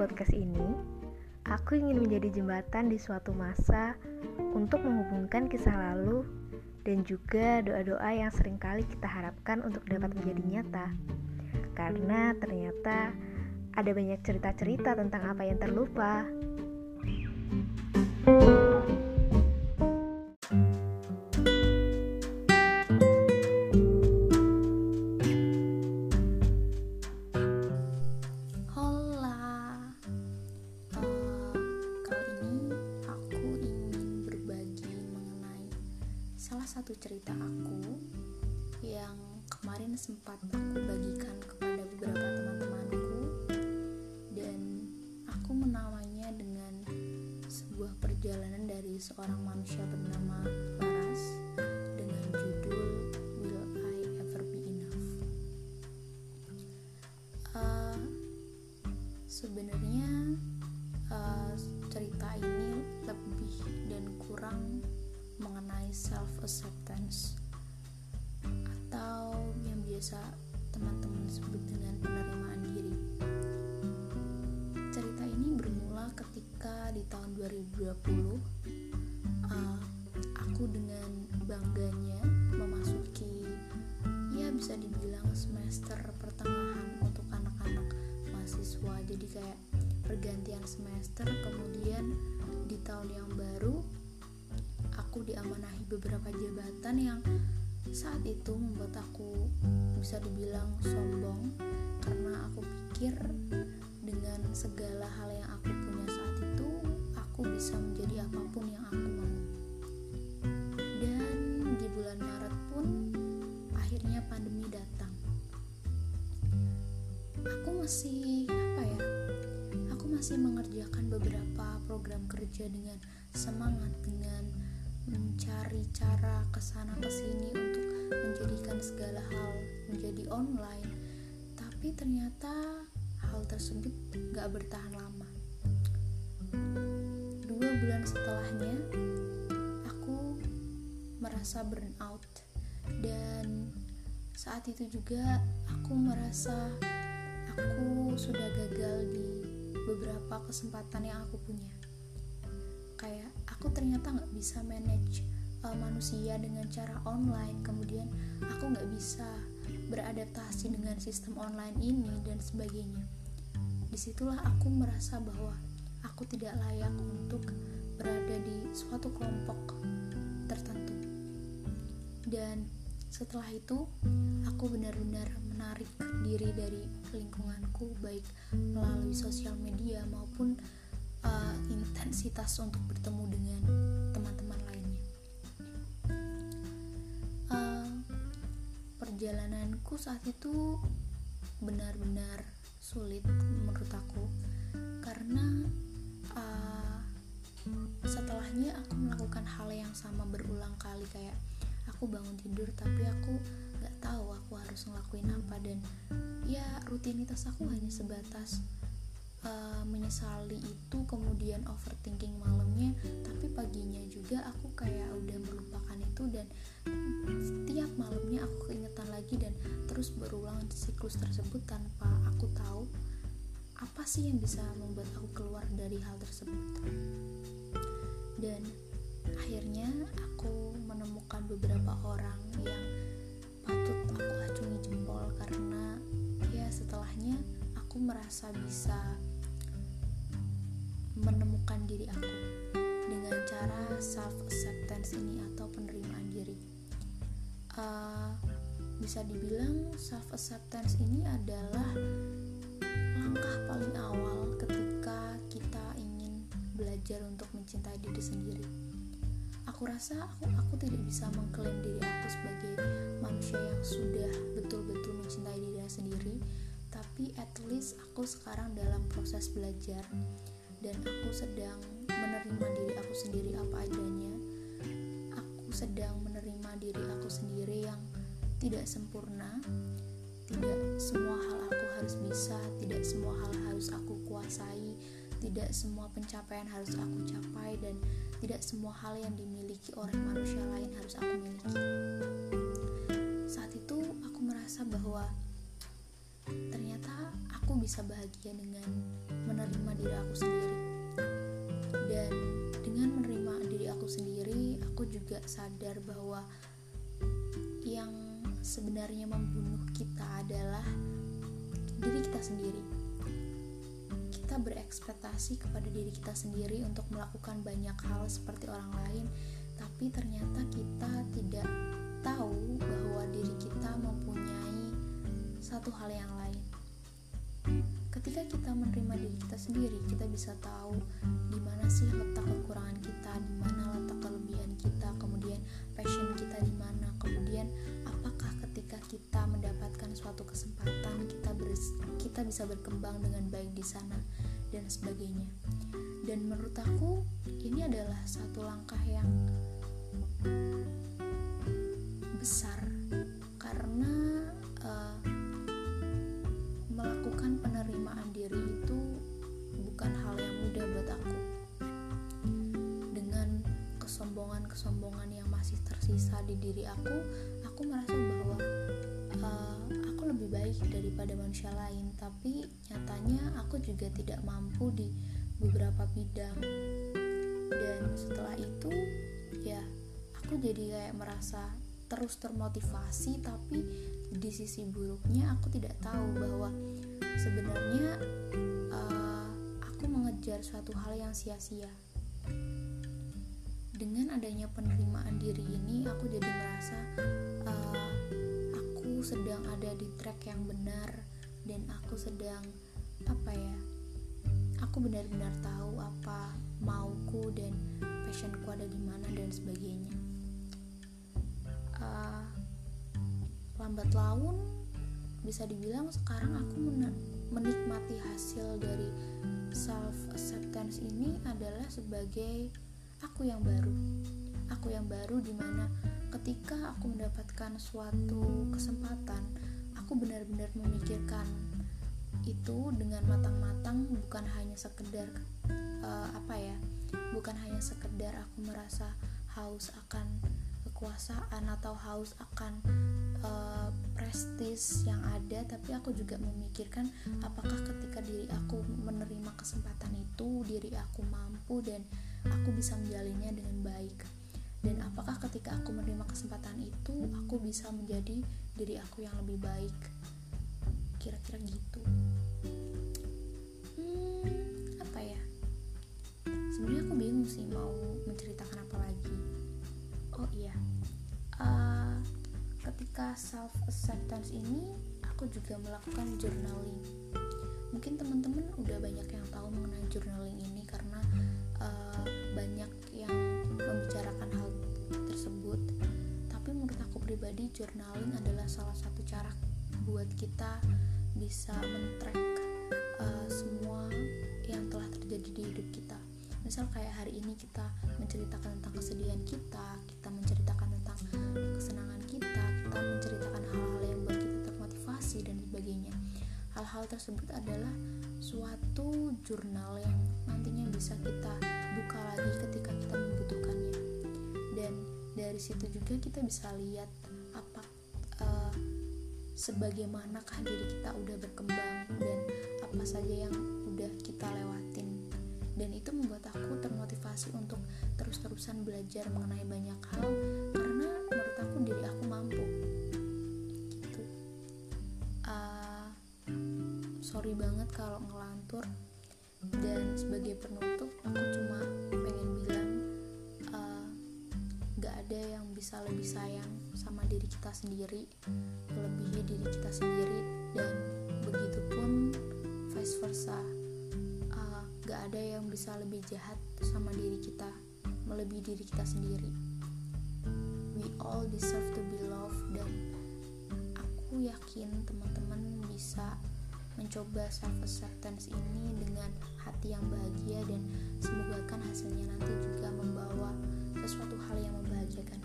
podcast ini, aku ingin menjadi jembatan di suatu masa untuk menghubungkan kisah lalu dan juga doa-doa yang sering kali kita harapkan untuk dapat menjadi nyata. Karena ternyata ada banyak cerita-cerita tentang apa yang terlupa. satu cerita aku yang kemarin sempat aku bagikan kepada beberapa teman-temanku. Dan aku menamainya dengan sebuah perjalanan dari seorang manusia bernama Laras self acceptance atau yang biasa teman-teman sebut dengan penerimaan diri. Cerita ini bermula ketika di tahun 2020 uh, aku dengan bangganya memasuki ya bisa dibilang semester pertengahan untuk anak-anak mahasiswa. Jadi kayak pergantian semester kemudian di tahun yang baru aku diamanahi beberapa jabatan yang saat itu membuat aku bisa dibilang sombong. Karena aku pikir dengan segala hal yang aku punya saat itu aku bisa menjadi apa pun yang aku mau. Dan di bulan Maret pun akhirnya pandemi datang. Aku masih apa ya aku masih mengerjakan beberapa program kerja dengan semangat dengan mencari cara ke sana ke sini untuk menjadikan segala hal menjadi online. Tapi ternyata hal tersebut gak bertahan lama. Dua bulan setelahnya aku merasa burnout dan saat itu juga aku merasa aku sudah gagal di beberapa kesempatan yang aku punya. Kayak aku ternyata nggak bisa manage uh, manusia dengan cara online. Kemudian aku nggak bisa beradaptasi dengan sistem online ini dan sebagainya. Di situlah aku merasa bahwa aku tidak layak untuk berada di suatu kelompok tertentu. Dan setelah itu aku benar-benar menarik diri dari lingkunganku baik melalui sosial media maupun uh, intensitas untuk bertemu dengan teman-teman lainnya. Uh, perjalananku saat itu benar-benar sulit menurut aku karena uh, setelahnya aku melakukan hal yang sama berulang kali kayak aku bangun tidur tapi aku nggak tahu aku harus ngelakuin apa dan ya rutinitas aku hanya sebatas uh, menyesali itu kemudian overthinking malamnya tapi paginya juga aku kayak udah melupakan itu dan setiap malamnya aku keingetan lagi dan terus berulang siklus tersebut tanpa aku tahu apa sih yang bisa membuat aku keluar dari hal tersebut. Dan akhirnya aku menemukan beberapa orang yang patut aku acungi jempol karena ya setelahnya aku merasa bisa menemukan diri aku dengan cara self acceptance ini atau penerimaan diri. Uh, bisa dibilang self acceptance ini adalah langkah paling awal ketika kita ingin belajar untuk mencintai diri sendiri. Aku rasa aku aku tidak bisa mengklaim diri aku sebagai manusia yang sudah betul-betul mencintai diri sendiri tapi at least aku sekarang dalam proses belajar dan aku sedang menerima diri aku sendiri apa adanya. Aku sedang menerima diri aku sendiri yang tidak sempurna. Tidak semua hal aku harus bisa tidak semua hal harus aku kuasai tidak semua pencapaian harus aku capai dan tidak semua hal yang dimiliki oleh manusia lain harus aku miliki. Saat itu aku merasa bahwa ternyata aku bisa bahagia dengan menerima diri aku sendiri. Dan dengan menerima diri aku sendiri aku juga sadar bahwa yang sebenarnya membunuh kita adalah diri kita sendiri. Kita berekspektasi kepada diri kita sendiri untuk melakukan banyak hal seperti orang lain tapi ternyata kita tidak tahu bahwa diri kita satu hal yang lain. Ketika kita menerima diri kita sendiri, kita bisa tahu di mana sih letak kekurangan kita, di mana letak kelebihan kita, kemudian passion kita di mana, kemudian apakah ketika kita mendapatkan suatu kesempatan kita beres, kita bisa berkembang dengan baik di sana dan sebagainya. Dan menurut aku ini adalah satu langkah yang besar karena tersisa di diri aku aku merasa bahwa uh, aku lebih baik daripada manusia lain. Tapi nyatanya aku juga tidak mampu di beberapa bidang. Dan setelah itu ya aku jadi kayak merasa terus termotivasi tapi di sisi buruknya aku tidak tahu bahwa sebenarnya uh, aku mengejar suatu hal yang sia-sia dengan adanya penerimaan diri ini aku jadi merasa uh, aku sedang ada di track yang benar dan aku sedang apa ya aku benar-benar tahu apa mauku dan passionku ada di mana dan sebagainya. Uh, lambat laun bisa dibilang sekarang aku menikmati hasil dari self acceptance ini adalah sebagai aku yang baru. Aku yang baru di mana ketika aku mendapatkan suatu kesempatan aku benar-benar memikirkan itu dengan matang-matang bukan hanya sekedar uh, apa ya bukan hanya sekedar aku merasa haus akan kekuasaan atau haus akan uh, prestis yang ada tapi aku juga memikirkan apakah ketika diri aku menerima kesempatan itu diri aku mampu dan aku bisa menjalinnya dengan baik. Dan apakah ketika aku menerima kesempatan itu aku bisa menjadi diri aku yang lebih baik? Kira-kira gitu. Hmm, apa ya? Sebenarnya aku bingung sih mau menceritakan apa lagi. Oh iya. Uh, ketika self acceptance ini aku juga melakukan journaling. Mungkin teman-teman udah banyak yang tahu mengenai journaling ini banyak yang membicarakan hal tersebut. Tapi menurut aku pribadi journaling adalah salah satu cara buat kita bisa men-track uh, semua yang telah terjadi di hidup kita. Misal kayak hari ini kita menceritakan tentang kesedihan kita kita menceritakan tentang kesenangan kita kita menceritakan hal-hal yang buat kita termotivasi dan sebagainya. Hal-hal tersebut adalah suatu jurnal yang nantinya bisa kita lagi ketika kita membutuhkannya dan dari situ juga kita bisa lihat apa uh, sebagaimanakah diri kita udah berkembang dan apa saja yang udah kita lewatin. Dan itu membuat aku termotivasi untuk terus-terusan belajar mengenai banyak hal karena menurut aku diri aku mampu. Gitu. Uh, sorry banget kalau ngelantur. Dan sebagai penutup aku cuma ada yang bisa lebih sayang sama diri kita sendiri melebihi diri kita sendiri dan begitupun vice versa. Gak ada yang bisa lebih jahat sama diri kita melebihi diri kita sendiri. We all deserve to be loved dan aku yakin teman-teman bisa mencoba self acceptance ini dengan hati yang bahagia dan semoga kan hasilnya nanti juga membawa sesuatu hal yang membahagiakan